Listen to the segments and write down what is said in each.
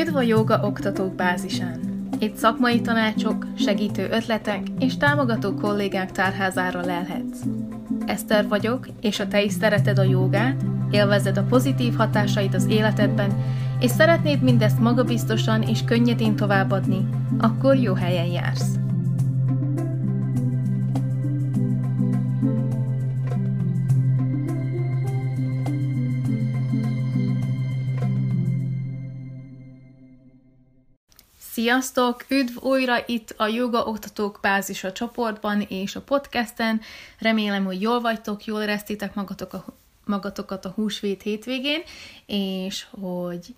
Üdv a joga oktatók bázisán! Itt szakmai tanácsok, segítő ötletek és támogató kollégák tárházára lelhetsz. Eszter vagyok, és ha te is szereted a jogát, élvezed a pozitív hatásait az életedben, és szeretnéd mindezt magabiztosan és könnyedén továbbadni, akkor jó helyen jársz. Sziasztok! Üdv újra itt a Joga Oktatók Bázisa csoportban és a podcasten. Remélem, hogy jól vagytok, jól éreztétek magatok a, magatokat a húsvét hétvégén, és hogy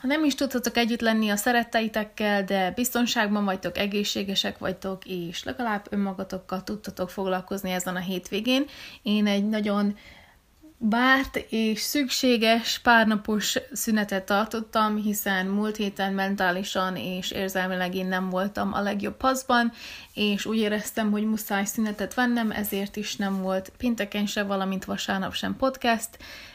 ha nem is tudhatok együtt lenni a szeretteitekkel, de biztonságban vagytok, egészségesek vagytok, és legalább önmagatokkal tudtatok foglalkozni ezen a hétvégén. Én egy nagyon bárt és szükséges párnapos szünetet tartottam, hiszen múlt héten mentálisan és érzelmileg én nem voltam a legjobb paszban, és úgy éreztem, hogy muszáj szünetet vennem, ezért is nem volt pénteken se, valamint vasárnap sem podcast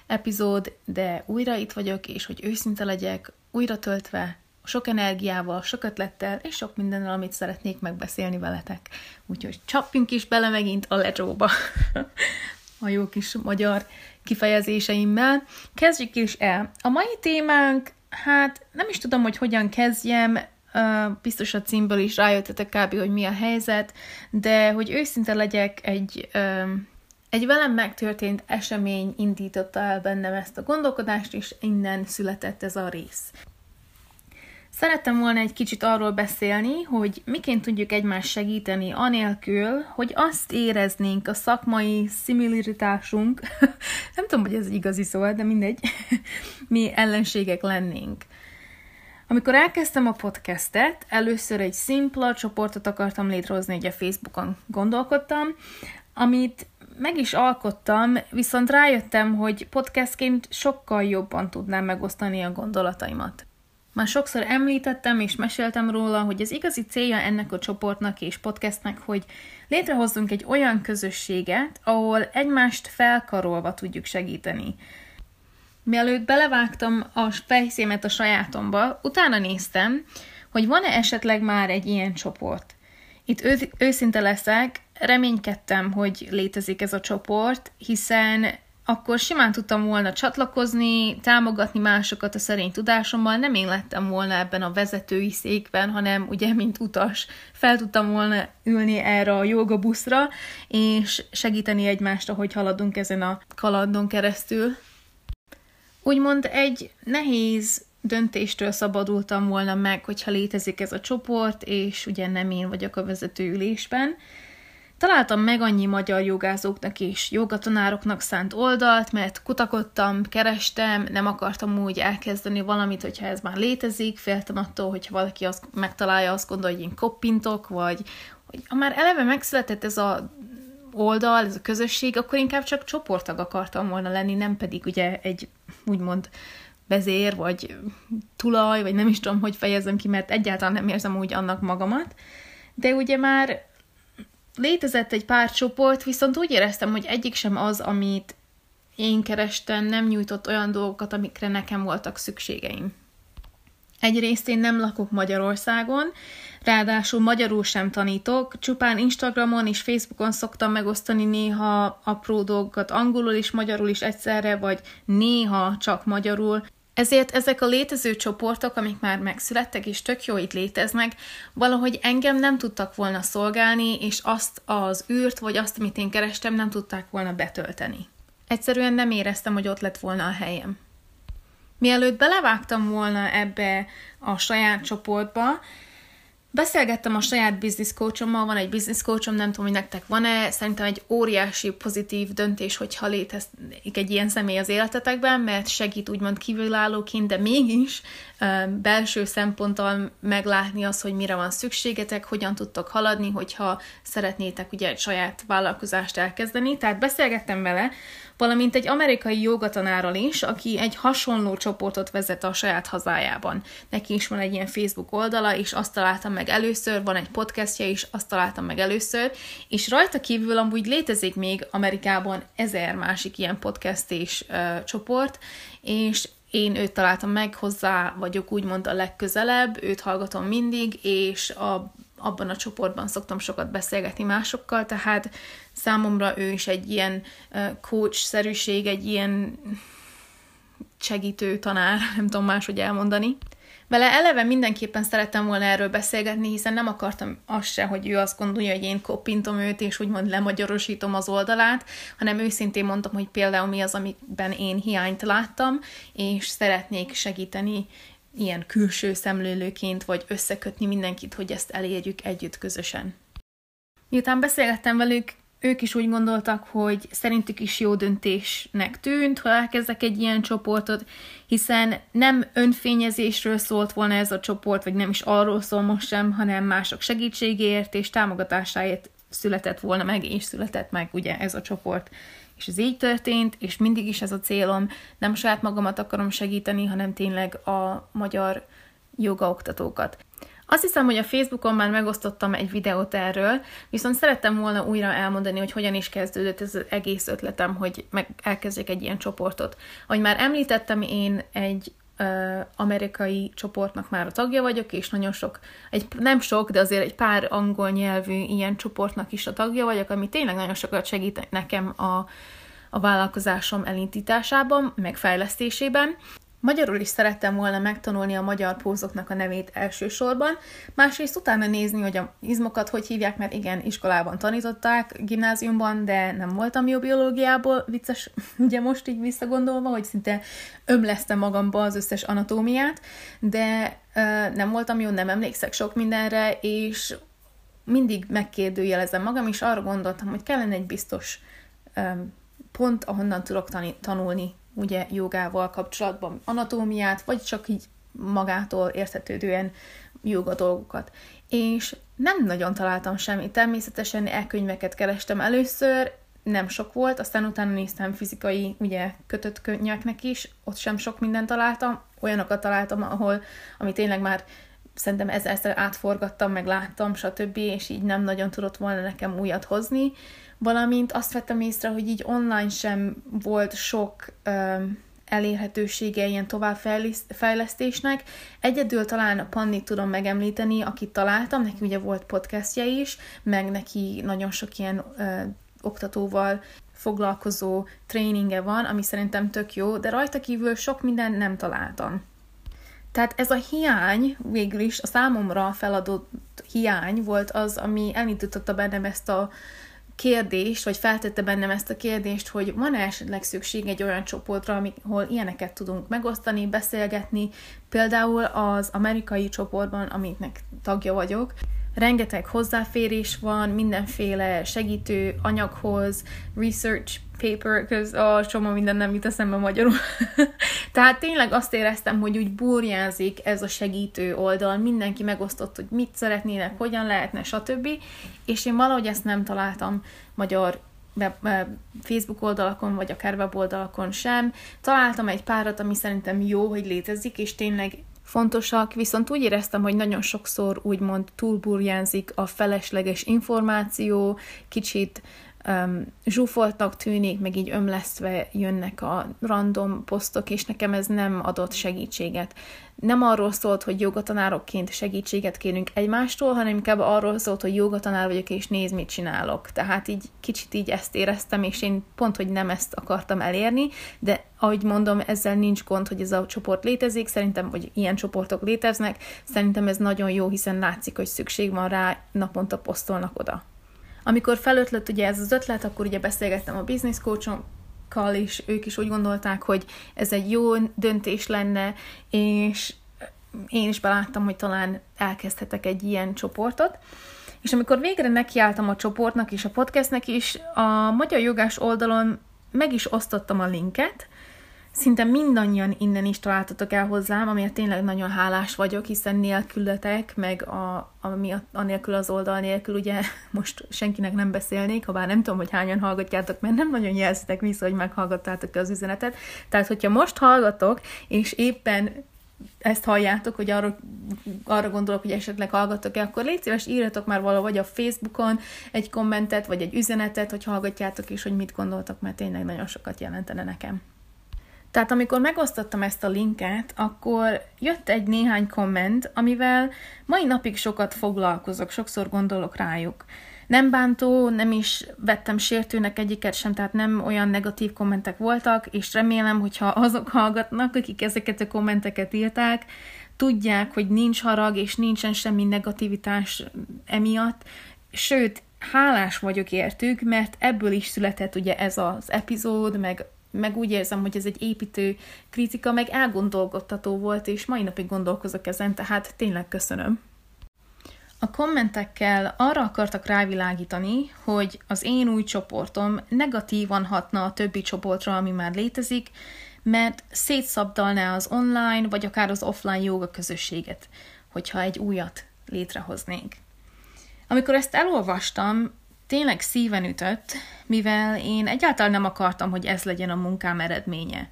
epizód, de újra itt vagyok, és hogy őszinte legyek, újra töltve, sok energiával, sok ötlettel, és sok mindennel, amit szeretnék megbeszélni veletek. Úgyhogy csapjunk is bele megint a lecsóba. a jó kis magyar kifejezéseimmel. Kezdjük is el. A mai témánk, hát nem is tudom, hogy hogyan kezdjem, biztos a címből is rájöttetek kb., hogy mi a helyzet, de hogy őszinte legyek, egy, egy velem megtörtént esemény indította el bennem ezt a gondolkodást, és innen született ez a rész. Szerettem volna egy kicsit arról beszélni, hogy miként tudjuk egymást segíteni anélkül, hogy azt éreznénk a szakmai szimiliritásunk, nem tudom, hogy ez igazi szó, de mindegy, mi ellenségek lennénk. Amikor elkezdtem a podcastet, először egy szimpla csoportot akartam létrehozni, ugye Facebookon gondolkodtam, amit meg is alkottam, viszont rájöttem, hogy podcastként sokkal jobban tudnám megosztani a gondolataimat. Már sokszor említettem és meséltem róla, hogy az igazi célja ennek a csoportnak és podcastnek, hogy létrehozzunk egy olyan közösséget, ahol egymást felkarolva tudjuk segíteni. Mielőtt belevágtam a fejszémet a sajátomba, utána néztem, hogy van-e esetleg már egy ilyen csoport. Itt ő- őszinte leszek, reménykedtem, hogy létezik ez a csoport, hiszen akkor simán tudtam volna csatlakozni, támogatni másokat a szerény tudásommal, nem én lettem volna ebben a vezetői székben, hanem ugye, mint utas, fel tudtam volna ülni erre a joga buszra, és segíteni egymást, ahogy haladunk ezen a kalandon keresztül. Úgymond egy nehéz döntéstől szabadultam volna meg, hogyha létezik ez a csoport, és ugye nem én vagyok a vezetőülésben, Találtam meg annyi magyar jogázóknak és jogatanároknak szánt oldalt, mert kutakodtam, kerestem, nem akartam úgy elkezdeni valamit, hogyha ez már létezik, féltem attól, hogyha valaki azt megtalálja, azt gondolja, hogy én koppintok, vagy hogy ha már eleve megszületett ez a oldal, ez a közösség, akkor inkább csak csoporttag akartam volna lenni, nem pedig ugye egy úgymond vezér, vagy tulaj, vagy nem is tudom, hogy fejezem ki, mert egyáltalán nem érzem úgy annak magamat. De ugye már létezett egy pár csoport, viszont úgy éreztem, hogy egyik sem az, amit én kerestem, nem nyújtott olyan dolgokat, amikre nekem voltak szükségeim. Egyrészt én nem lakok Magyarországon, ráadásul magyarul sem tanítok, csupán Instagramon és Facebookon szoktam megosztani néha apró dolgokat angolul és magyarul is egyszerre, vagy néha csak magyarul, ezért ezek a létező csoportok, amik már megszülettek és tök jó itt léteznek, valahogy engem nem tudtak volna szolgálni, és azt az űrt, vagy azt, amit én kerestem, nem tudták volna betölteni. Egyszerűen nem éreztem, hogy ott lett volna a helyem. Mielőtt belevágtam volna ebbe a saját csoportba, Beszélgettem a saját business coachommal, van egy business coachom, nem tudom, hogy nektek van-e, szerintem egy óriási pozitív döntés, hogyha létezik egy ilyen személy az életetekben, mert segít úgymond kívülállóként, de mégis belső szemponttal meglátni azt, hogy mire van szükségetek, hogyan tudtok haladni, hogyha szeretnétek ugye egy saját vállalkozást elkezdeni. Tehát beszélgettem vele, valamint egy amerikai jogatanárral is, aki egy hasonló csoportot vezet a saját hazájában. Neki is van egy ilyen Facebook oldala, és azt találtam meg először, van egy podcastja is, azt találtam meg először, és rajta kívül amúgy létezik még Amerikában ezer másik ilyen podcast és uh, csoport, és én őt találtam meg, hozzá vagyok úgymond a legközelebb, őt hallgatom mindig, és a, abban a csoportban szoktam sokat beszélgetni másokkal, tehát számomra ő is egy ilyen coach-szerűség, egy ilyen segítő tanár, nem tudom máshogy elmondani. Vele eleve mindenképpen szerettem volna erről beszélgetni, hiszen nem akartam azt se, hogy ő azt gondolja, hogy én koppintom őt, és úgymond lemagyarosítom az oldalát, hanem őszintén mondtam, hogy például mi az, amiben én hiányt láttam, és szeretnék segíteni ilyen külső szemlélőként, vagy összekötni mindenkit, hogy ezt elérjük együtt közösen. Miután beszélgettem velük, ők is úgy gondoltak, hogy szerintük is jó döntésnek tűnt, ha elkezdek egy ilyen csoportot, hiszen nem önfényezésről szólt volna ez a csoport, vagy nem is arról szól most sem, hanem mások segítségéért és támogatásáért született volna meg, és született meg ugye ez a csoport. És ez így történt, és mindig is ez a célom, nem saját magamat akarom segíteni, hanem tényleg a magyar jogaoktatókat. Azt hiszem, hogy a Facebookon már megosztottam egy videót erről, viszont szerettem volna újra elmondani, hogy hogyan is kezdődött ez az egész ötletem, hogy meg elkezdjek egy ilyen csoportot. Ahogy már említettem, én egy amerikai csoportnak már a tagja vagyok, és nagyon sok, egy, nem sok, de azért egy pár angol nyelvű ilyen csoportnak is a tagja vagyok, ami tényleg nagyon sokat segít nekem a, a vállalkozásom elindításában, meg fejlesztésében. Magyarul is szerettem volna megtanulni a magyar pózoknak a nevét elsősorban, másrészt utána nézni, hogy a izmokat hogy hívják, mert igen, iskolában tanították, gimnáziumban, de nem voltam jó biológiából, vicces, ugye most így visszagondolva, hogy szinte ömlesztem magamba az összes anatómiát, de uh, nem voltam jó, nem emlékszek sok mindenre, és mindig megkérdőjelezem magam, és arra gondoltam, hogy kellene egy biztos um, pont, ahonnan tudok tanulni ugye jogával kapcsolatban anatómiát, vagy csak így magától érthetődően joga dolgokat. És nem nagyon találtam semmit. Természetesen e-könyveket kerestem először, nem sok volt, aztán utána néztem fizikai, ugye kötött könyveknek is, ott sem sok mindent találtam, olyanokat találtam, ahol, ami tényleg már szerintem ezerszer átforgattam, meg láttam, stb., és így nem nagyon tudott volna nekem újat hozni valamint azt vettem észre, hogy így online sem volt sok um, elérhetősége ilyen továbbfejlesztésnek. Egyedül talán a Panni tudom megemlíteni, akit találtam, neki ugye volt podcastja is, meg neki nagyon sok ilyen uh, oktatóval foglalkozó tréninge van, ami szerintem tök jó, de rajta kívül sok minden nem találtam. Tehát ez a hiány végül is a számomra feladott hiány volt az, ami elindította bennem ezt a kérdést, vagy feltette bennem ezt a kérdést, hogy van-e esetleg szükség egy olyan csoportra, ahol ilyeneket tudunk megosztani, beszélgetni, például az amerikai csoportban, amiknek tagja vagyok, rengeteg hozzáférés van, mindenféle segítő anyaghoz, research paper, köz, a csomó minden nem jut eszembe magyarul. Tehát tényleg azt éreztem, hogy úgy burjázik ez a segítő oldal, mindenki megosztott, hogy mit szeretnének, hogyan lehetne, stb. És én valahogy ezt nem találtam magyar Facebook oldalakon, vagy akár weboldalakon sem. Találtam egy párat, ami szerintem jó, hogy létezik, és tényleg fontosak, viszont úgy éreztem, hogy nagyon sokszor úgymond túlburjánzik a felesleges információ, kicsit um, zsúfoltnak tűnik, meg így ömlesztve jönnek a random posztok, és nekem ez nem adott segítséget. Nem arról szólt, hogy jogatanárokként segítséget kérünk egymástól, hanem inkább arról szólt, hogy jogatanár vagyok, és néz, mit csinálok. Tehát így kicsit így ezt éreztem, és én pont, hogy nem ezt akartam elérni, de ahogy mondom, ezzel nincs gond, hogy ez a csoport létezik, szerintem, hogy ilyen csoportok léteznek, szerintem ez nagyon jó, hiszen látszik, hogy szükség van rá, naponta posztolnak oda. Amikor felötlött ugye ez az ötlet, akkor ugye beszélgettem a business coachokkal, és ők is úgy gondolták, hogy ez egy jó döntés lenne, és én is beláttam, hogy talán elkezdhetek egy ilyen csoportot. És amikor végre nekiálltam a csoportnak és a podcastnek is, a Magyar Jogás oldalon meg is osztottam a linket, Szinte mindannyian innen is találtatok el hozzám, amiért tényleg nagyon hálás vagyok, hiszen nélkületek, meg a, ami a, a nélkül az oldal nélkül, ugye most senkinek nem beszélnék, ha bár nem tudom, hogy hányan hallgatjátok, mert nem nagyon jelzitek vissza, hogy meghallgattátok az üzenetet. Tehát, hogyha most hallgatok, és éppen ezt halljátok, hogy arra, arra gondolok, hogy esetleg hallgatok-e, akkor légy szíves, írjatok már valahogy a Facebookon egy kommentet, vagy egy üzenetet, hogy hallgatjátok, és hogy mit gondoltok, mert tényleg nagyon sokat jelentene nekem. Tehát amikor megosztottam ezt a linket, akkor jött egy néhány komment, amivel mai napig sokat foglalkozok, sokszor gondolok rájuk. Nem bántó, nem is vettem sértőnek egyiket sem, tehát nem olyan negatív kommentek voltak, és remélem, hogyha azok hallgatnak, akik ezeket a kommenteket írták, tudják, hogy nincs harag, és nincsen semmi negativitás emiatt, sőt, hálás vagyok értük, mert ebből is született ugye ez az epizód, meg meg úgy érzem, hogy ez egy építő kritika, meg elgondolkodtató volt, és mai napig gondolkozok ezen, tehát tényleg köszönöm. A kommentekkel arra akartak rávilágítani, hogy az én új csoportom negatívan hatna a többi csoportra, ami már létezik, mert szétszabdalná az online vagy akár az offline joga közösséget, hogyha egy újat létrehoznénk. Amikor ezt elolvastam, tényleg szíven ütött, mivel én egyáltalán nem akartam, hogy ez legyen a munkám eredménye.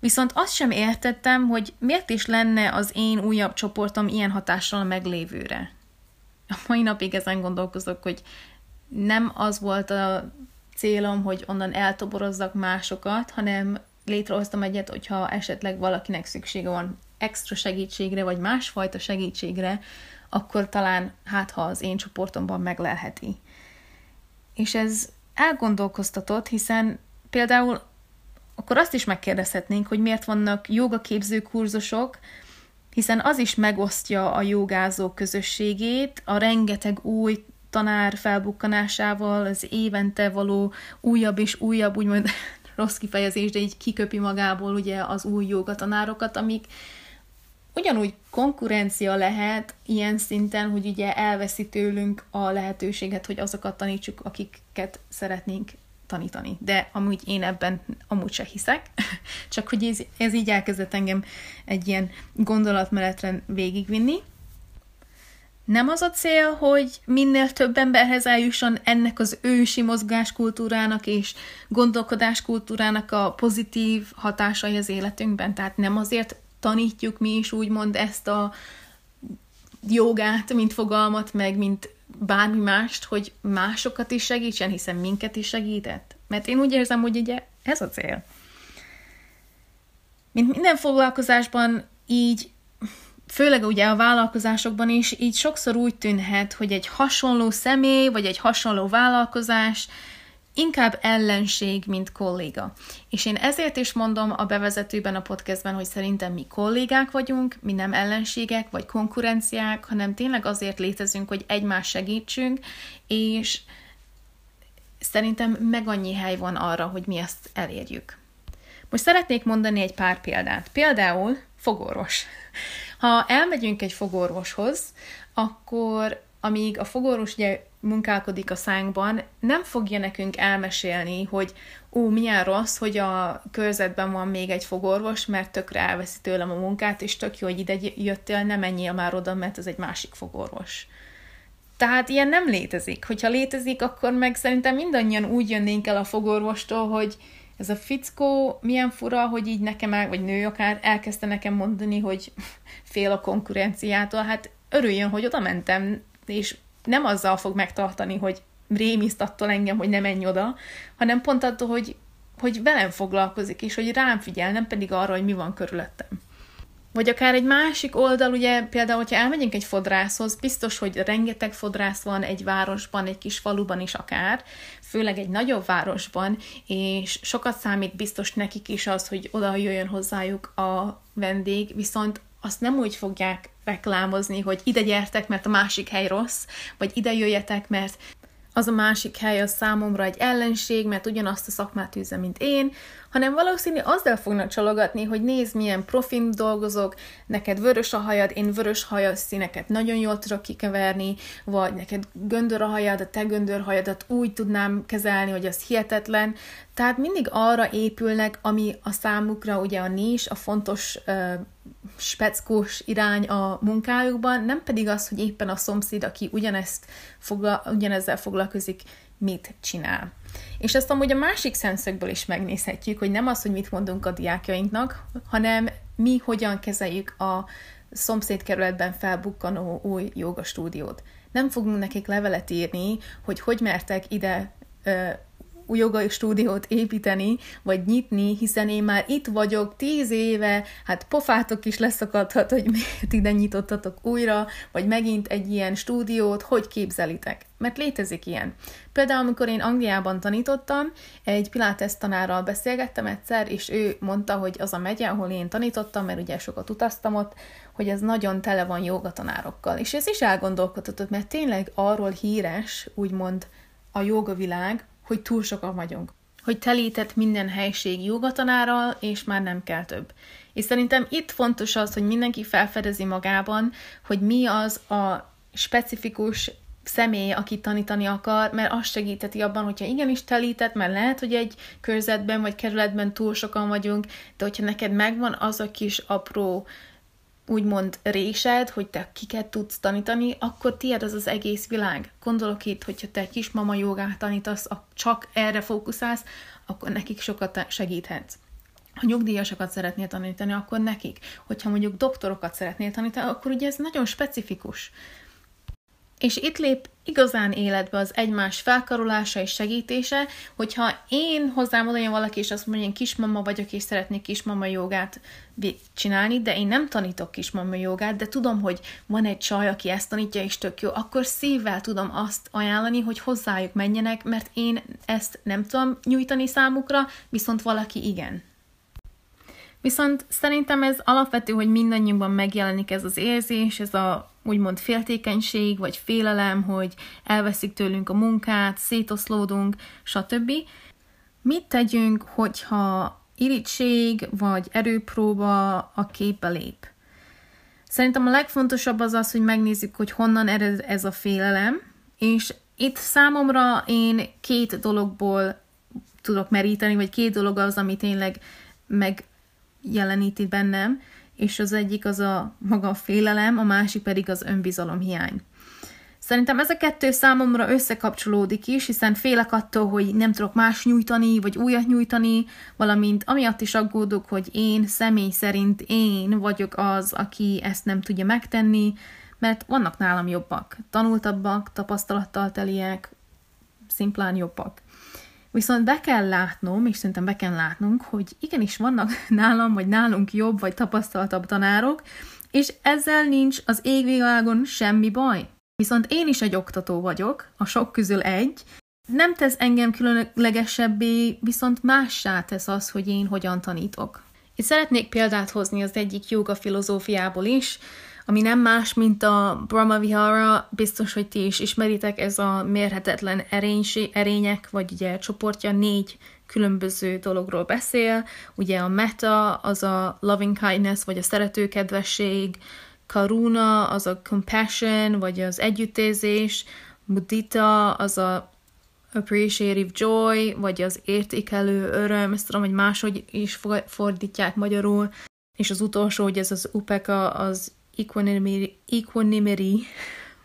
Viszont azt sem értettem, hogy miért is lenne az én újabb csoportom ilyen hatással a meglévőre. A mai napig ezen gondolkozok, hogy nem az volt a célom, hogy onnan eltoborozzak másokat, hanem létrehoztam egyet, hogyha esetleg valakinek szüksége van extra segítségre, vagy másfajta segítségre, akkor talán hát ha az én csoportomban meglelheti. És ez elgondolkoztatott, hiszen például akkor azt is megkérdezhetnénk, hogy miért vannak jogaképző kurzusok, hiszen az is megosztja a jogázó közösségét, a rengeteg új tanár felbukkanásával, az évente való újabb és újabb, úgymond rossz kifejezés, de így kiköpi magából ugye az új jogatanárokat, amik ugyanúgy konkurencia lehet ilyen szinten, hogy ugye elveszi tőlünk a lehetőséget, hogy azokat tanítsuk, akiket szeretnénk tanítani. De amúgy én ebben amúgy se hiszek, csak hogy ez, ez így elkezdett engem egy ilyen gondolatmenetre végigvinni. Nem az a cél, hogy minél több emberhez eljusson ennek az ősi mozgáskultúrának és gondolkodáskultúrának a pozitív hatásai az életünkben. Tehát nem azért tanítjuk mi is úgymond ezt a jogát, mint fogalmat, meg mint bármi mást, hogy másokat is segítsen, hiszen minket is segített. Mert én úgy érzem, hogy ugye ez a cél. Mint minden foglalkozásban így, főleg ugye a vállalkozásokban is, így sokszor úgy tűnhet, hogy egy hasonló személy, vagy egy hasonló vállalkozás inkább ellenség, mint kolléga. És én ezért is mondom a bevezetőben a podcastben, hogy szerintem mi kollégák vagyunk, mi nem ellenségek vagy konkurenciák, hanem tényleg azért létezünk, hogy egymás segítsünk, és szerintem meg annyi hely van arra, hogy mi ezt elérjük. Most szeretnék mondani egy pár példát. Például fogorvos. Ha elmegyünk egy fogorvoshoz, akkor amíg a fogorvos ugye munkálkodik a szánkban, nem fogja nekünk elmesélni, hogy ó, milyen rossz, hogy a körzetben van még egy fogorvos, mert tökre elveszi tőlem a munkát, és tök jó, hogy ide jöttél, nem menjél már oda, mert ez egy másik fogorvos. Tehát ilyen nem létezik. Hogyha létezik, akkor meg szerintem mindannyian úgy jönnénk el a fogorvostól, hogy ez a fickó milyen fura, hogy így nekem el, vagy nő akár elkezdte nekem mondani, hogy fél a konkurenciától. Hát örüljön, hogy oda mentem, és nem azzal fog megtartani, hogy rémiszt attól engem, hogy nem menj oda, hanem pont attól, hogy, hogy velem foglalkozik, és hogy rám figyel, nem pedig arra, hogy mi van körülöttem. Vagy akár egy másik oldal, ugye például, hogyha elmegyünk egy fodrászhoz, biztos, hogy rengeteg fodrász van egy városban, egy kis faluban is akár, főleg egy nagyobb városban, és sokat számít biztos nekik is az, hogy oda jöjjön hozzájuk a vendég, viszont azt nem úgy fogják reklámozni, hogy ide gyertek, mert a másik hely rossz, vagy ide jöjjetek, mert az a másik hely az számomra egy ellenség, mert ugyanazt a szakmát űzze, mint én, hanem valószínű azzal fognak csalogatni, hogy nézd, milyen profin dolgozok, neked vörös a hajad, én vörös hajad színeket nagyon jól tudok kikeverni, vagy neked göndör a hajad, a te göndör hajadat úgy tudnám kezelni, hogy az hihetetlen. Tehát mindig arra épülnek, ami a számukra ugye a nis, a fontos speckós irány a munkájukban, nem pedig az, hogy éppen a szomszéd, aki ugyanezt fogla, ugyanezzel foglalkozik, mit csinál. És ezt amúgy a másik szemszögből is megnézhetjük, hogy nem az, hogy mit mondunk a diákjainknak, hanem mi hogyan kezeljük a szomszédkerületben felbukkanó új jogastúdiót. Nem fogunk nekik levelet írni, hogy hogy mertek ide ö, jogai stúdiót építeni, vagy nyitni, hiszen én már itt vagyok tíz éve, hát pofátok is leszakadhat, hogy miért ide nyitottatok újra, vagy megint egy ilyen stúdiót, hogy képzelitek? Mert létezik ilyen. Például, amikor én Angliában tanítottam, egy Pilates tanárral beszélgettem egyszer, és ő mondta, hogy az a megye, ahol én tanítottam, mert ugye sokat utaztam ott, hogy ez nagyon tele van jogatanárokkal. És ez is elgondolkodhatott, mert tényleg arról híres, úgymond a jogavilág, hogy túl sokan vagyunk. Hogy telített minden helység jogatanárral, és már nem kell több. És szerintem itt fontos az, hogy mindenki felfedezi magában, hogy mi az a specifikus személy, aki tanítani akar, mert az segíteti abban, hogyha igenis telített, mert lehet, hogy egy körzetben vagy kerületben túl sokan vagyunk, de hogyha neked megvan az a kis apró úgymond résed, hogy te kiket tudsz tanítani, akkor tiéd az az egész világ. Gondolok itt, hogyha te kismama jogát tanítasz, csak erre fókuszálsz, akkor nekik sokat segíthetsz. Ha nyugdíjasokat szeretnél tanítani, akkor nekik. Hogyha mondjuk doktorokat szeretnél tanítani, akkor ugye ez nagyon specifikus. És itt lép igazán életbe az egymás felkarolása és segítése, hogyha én hozzám oda valaki, és azt mondja, én kismama vagyok, és szeretnék kismama jogát csinálni, de én nem tanítok kismama jogát, de tudom, hogy van egy csaj, aki ezt tanítja, és tök jó, akkor szívvel tudom azt ajánlani, hogy hozzájuk menjenek, mert én ezt nem tudom nyújtani számukra, viszont valaki igen. Viszont szerintem ez alapvető, hogy mindannyiunkban megjelenik ez az érzés, ez a úgymond féltékenység, vagy félelem, hogy elveszik tőlünk a munkát, szétoszlódunk, stb. Mit tegyünk, hogyha irítség vagy erőpróba a képbe lép? Szerintem a legfontosabb az az, hogy megnézzük, hogy honnan ered ez a félelem, és itt számomra én két dologból tudok meríteni, vagy két dolog az, ami tényleg megjeleníti bennem és az egyik az a maga a félelem, a másik pedig az önbizalomhiány. Szerintem ez a kettő számomra összekapcsolódik is, hiszen félek attól, hogy nem tudok más nyújtani, vagy újat nyújtani, valamint amiatt is aggódok, hogy én személy szerint én vagyok az, aki ezt nem tudja megtenni, mert vannak nálam jobbak, tanultabbak, tapasztalattal teliek, szimplán jobbak. Viszont be kell látnom, és szerintem be kell látnunk, hogy igenis vannak nálam, vagy nálunk jobb, vagy tapasztaltabb tanárok, és ezzel nincs az égvilágon semmi baj. Viszont én is egy oktató vagyok, a sok közül egy, nem tesz engem különlegesebbé, viszont mássá tesz az, hogy én hogyan tanítok. Itt szeretnék példát hozni az egyik joga filozófiából is, ami nem más, mint a Brahma Vihara, biztos, hogy ti is ismeritek, ez a mérhetetlen erénysé, erények, vagy ugye csoportja négy különböző dologról beszél. Ugye a meta, az a loving kindness, vagy a szeretőkedvesség, karuna, az a compassion, vagy az együttérzés, mudita, az a appreciative joy, vagy az értékelő öröm, ezt tudom, hogy máshogy is fordítják magyarul, és az utolsó, hogy ez az upeka, az equanimity,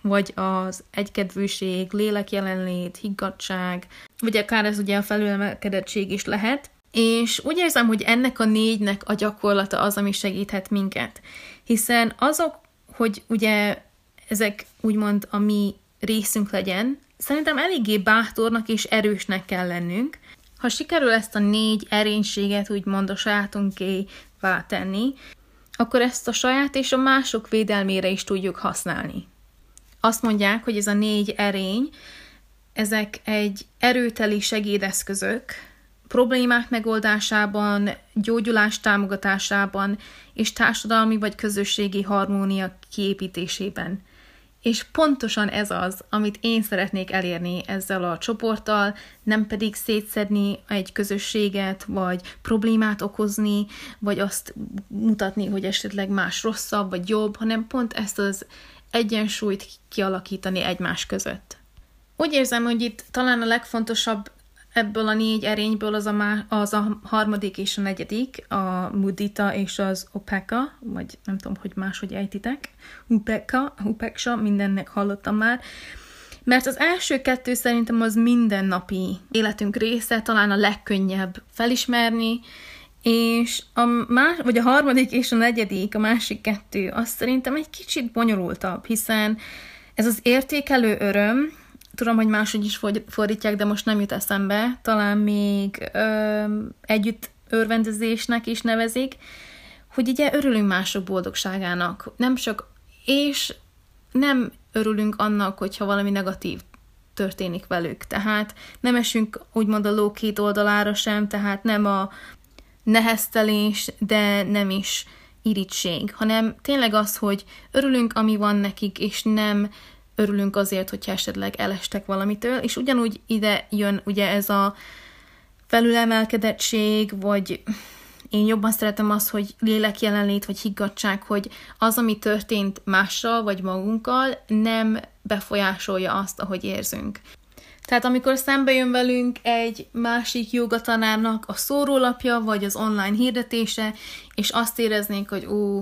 vagy az egykedvűség, lélekjelenlét, higgadság, vagy akár ez ugye a felülemelkedettség is lehet. És úgy érzem, hogy ennek a négynek a gyakorlata az, ami segíthet minket. Hiszen azok, hogy ugye ezek úgymond a mi részünk legyen, szerintem eléggé bátornak és erősnek kell lennünk. Ha sikerül ezt a négy erénységet úgymond a sajátunké tenni, akkor ezt a saját és a mások védelmére is tudjuk használni. Azt mondják, hogy ez a négy erény, ezek egy erőteli segédeszközök, problémák megoldásában, gyógyulás támogatásában és társadalmi vagy közösségi harmónia kiépítésében. És pontosan ez az, amit én szeretnék elérni ezzel a csoporttal, nem pedig szétszedni egy közösséget, vagy problémát okozni, vagy azt mutatni, hogy esetleg más rosszabb, vagy jobb, hanem pont ezt az egyensúlyt kialakítani egymás között. Úgy érzem, hogy itt talán a legfontosabb ebből a négy erényből az a, má, az a harmadik és a negyedik, a mudita és az opeka, vagy nem tudom, hogy máshogy ejtitek, upeka, upeksa, mindennek hallottam már, mert az első kettő szerintem az mindennapi életünk része, talán a legkönnyebb felismerni, és a más, vagy a harmadik és a negyedik, a másik kettő, az szerintem egy kicsit bonyolultabb, hiszen ez az értékelő öröm, tudom, hogy máshogy is fordítják, de most nem jut eszembe. Talán még ö, együtt örvendezésnek is nevezik, hogy ugye örülünk mások boldogságának. Nem csak, és nem örülünk annak, hogyha valami negatív történik velük. Tehát nem esünk úgymond a ló két oldalára sem, tehát nem a neheztelés, de nem is irítség, hanem tényleg az, hogy örülünk, ami van nekik, és nem örülünk azért, hogyha esetleg elestek valamitől, és ugyanúgy ide jön ugye ez a felülemelkedettség, vagy én jobban szeretem azt, hogy lélek jelenlét, vagy higgadság, hogy az, ami történt mással, vagy magunkkal, nem befolyásolja azt, ahogy érzünk. Tehát amikor szembe jön velünk egy másik jogatanárnak a szórólapja, vagy az online hirdetése, és azt éreznénk, hogy ó,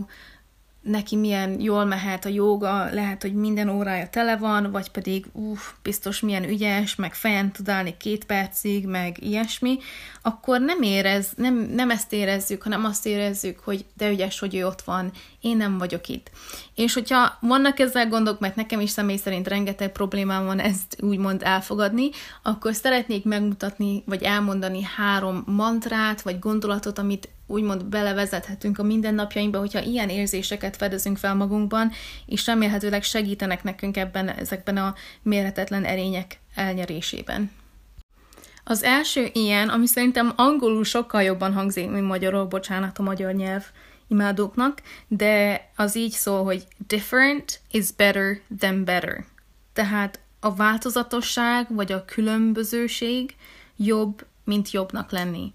neki milyen jól mehet a joga, lehet, hogy minden órája tele van, vagy pedig uff, biztos milyen ügyes, meg fejen tud állni két percig, meg ilyesmi, akkor nem érez, nem, nem ezt érezzük, hanem azt érezzük, hogy de ügyes, hogy ő ott van, én nem vagyok itt. És hogyha vannak ezzel gondok, mert nekem is személy szerint rengeteg problémám van ezt úgymond elfogadni, akkor szeretnék megmutatni, vagy elmondani három mantrát, vagy gondolatot, amit úgymond belevezethetünk a mindennapjainkba, hogyha ilyen érzéseket fedezünk fel magunkban, és remélhetőleg segítenek nekünk ebben, ezekben a mérhetetlen erények elnyerésében. Az első ilyen, ami szerintem angolul sokkal jobban hangzik, mint magyarul, bocsánat a magyar nyelv imádóknak, de az így szól, hogy different is better than better. Tehát a változatosság vagy a különbözőség jobb, mint jobbnak lenni.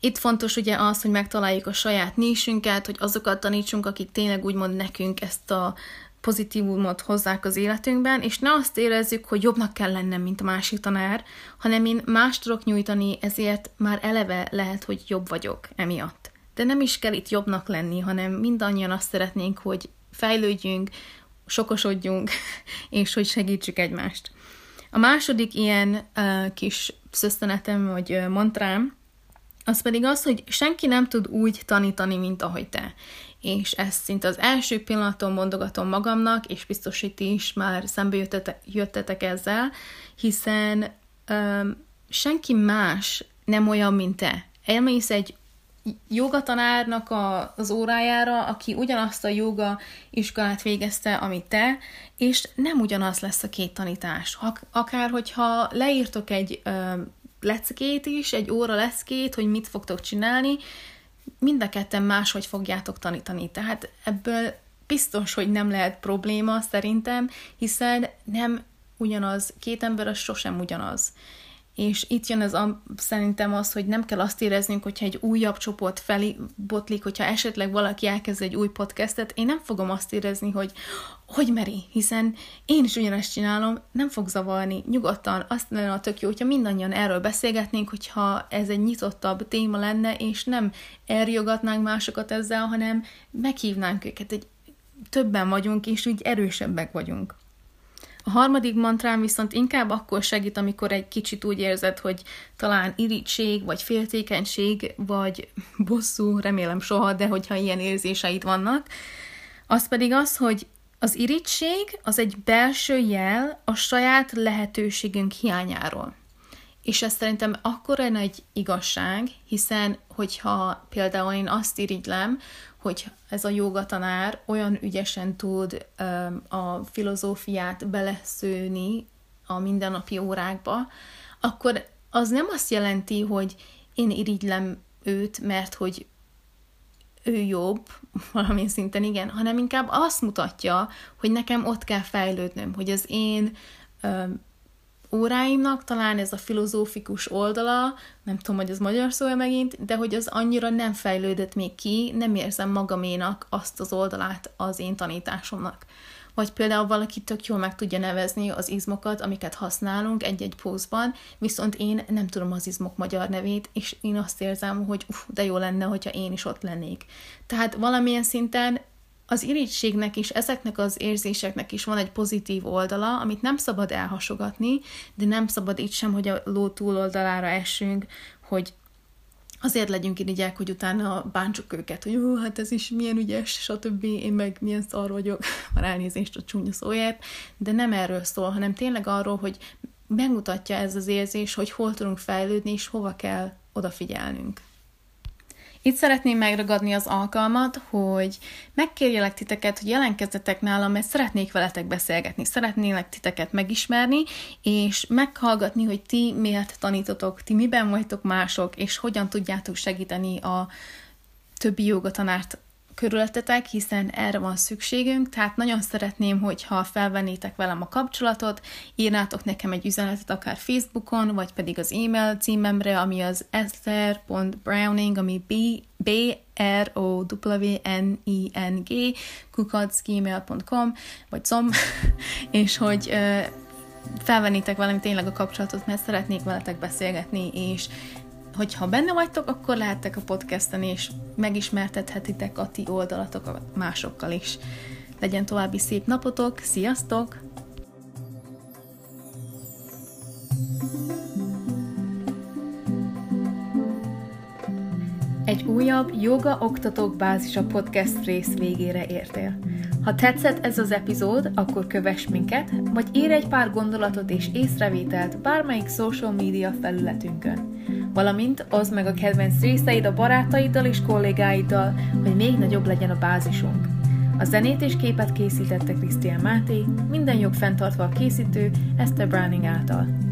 Itt fontos ugye az, hogy megtaláljuk a saját nisünket, hogy azokat tanítsunk, akik tényleg úgymond nekünk ezt a pozitívumot hozzák az életünkben, és ne azt érezzük, hogy jobbnak kell lennem, mint a másik tanár, hanem én más tudok nyújtani, ezért már eleve lehet, hogy jobb vagyok emiatt. De nem is kell itt jobbnak lenni, hanem mindannyian azt szeretnénk, hogy fejlődjünk, sokosodjunk, és hogy segítsük egymást. A második ilyen uh, kis szösztenetem, vagy uh, mantrám, az pedig az, hogy senki nem tud úgy tanítani, mint ahogy te. És ezt szinte az első pillanaton mondogatom magamnak, és biztos, hogy ti is már szembe jöttetek, ezzel, hiszen um, senki más nem olyan, mint te. Elmész egy jogatanárnak a, az órájára, aki ugyanazt a joga iskolát végezte, amit te, és nem ugyanaz lesz a két tanítás. Akár hogyha leírtok egy um, leckét is, egy óra leckét, hogy mit fogtok csinálni, mind a ketten máshogy fogjátok tanítani. Tehát ebből biztos, hogy nem lehet probléma szerintem, hiszen nem ugyanaz, két ember az sosem ugyanaz. És itt jön ez a, szerintem az, hogy nem kell azt éreznünk, hogyha egy újabb csoport felé botlik, hogyha esetleg valaki elkezd egy új podcastet, én nem fogom azt érezni, hogy hogy meri, hiszen én is ugyanezt csinálom, nem fog zavarni, nyugodtan, azt lenne a tök jó, hogyha mindannyian erről beszélgetnénk, hogyha ez egy nyitottabb téma lenne, és nem elriogatnánk másokat ezzel, hanem meghívnánk őket, egy többen vagyunk, és úgy erősebbek vagyunk. A harmadik mantrám viszont inkább akkor segít, amikor egy kicsit úgy érzed, hogy talán irítség, vagy féltékenység, vagy bosszú, remélem soha, de hogyha ilyen érzéseid vannak, az pedig az, hogy az irítség az egy belső jel a saját lehetőségünk hiányáról. És ez szerintem akkor egy igazság, hiszen hogyha például én azt irigylem, hogy ez a jogatanár olyan ügyesen tud a filozófiát beleszőni a mindennapi órákba, akkor az nem azt jelenti, hogy én irigylem őt, mert hogy ő jobb, valamilyen szinten igen, hanem inkább azt mutatja, hogy nekem ott kell fejlődnöm, hogy az én óráimnak talán ez a filozófikus oldala, nem tudom, hogy az magyar szó megint, de hogy az annyira nem fejlődött még ki, nem érzem magaménak azt az oldalát az én tanításomnak. Vagy például valaki tök jól meg tudja nevezni az izmokat, amiket használunk egy-egy pózban, viszont én nem tudom az izmok magyar nevét, és én azt érzem, hogy uff, de jó lenne, hogyha én is ott lennék. Tehát valamilyen szinten az irítségnek is, ezeknek az érzéseknek is van egy pozitív oldala, amit nem szabad elhasogatni, de nem szabad itt sem, hogy a ló túloldalára essünk, hogy azért legyünk irigyek, hogy utána bántsuk őket, hogy jó, hát ez is milyen ügyes, stb. Én meg milyen szar vagyok, már elnézést a csúnya szóért, de nem erről szól, hanem tényleg arról, hogy megmutatja ez az érzés, hogy hol tudunk fejlődni, és hova kell odafigyelnünk. Itt szeretném megragadni az alkalmat, hogy megkérjelek titeket, hogy jelenkezzetek nálam, mert szeretnék veletek beszélgetni, szeretnélek titeket megismerni, és meghallgatni, hogy ti miért tanítotok, ti miben vagytok mások, és hogyan tudjátok segíteni a többi jogatanárt körülöttetek, hiszen erre van szükségünk, tehát nagyon szeretném, hogyha felvennétek velem a kapcsolatot, írnátok nekem egy üzenetet akár Facebookon, vagy pedig az e-mail címemre, ami az esther.browning, ami b, b r o w n i n g kukacgmail.com, vagy com, és hogy felvennétek velem tényleg a kapcsolatot, mert szeretnék veletek beszélgetni, és hogyha benne vagytok, akkor lehettek a podcasten, és megismertethetitek a ti oldalatokat másokkal is. Legyen további szép napotok, sziasztok! Egy újabb Joga Oktatók Bázisa podcast rész végére értél. Ha tetszett ez az epizód, akkor kövess minket, vagy írj egy pár gondolatot és észrevételt bármelyik social media felületünkön valamint oszd meg a kedvenc részeid a barátaiddal és kollégáiddal, hogy még nagyobb legyen a bázisunk. A zenét és képet készítette Krisztián Máté, minden jog fenntartva a készítő Esther Browning által.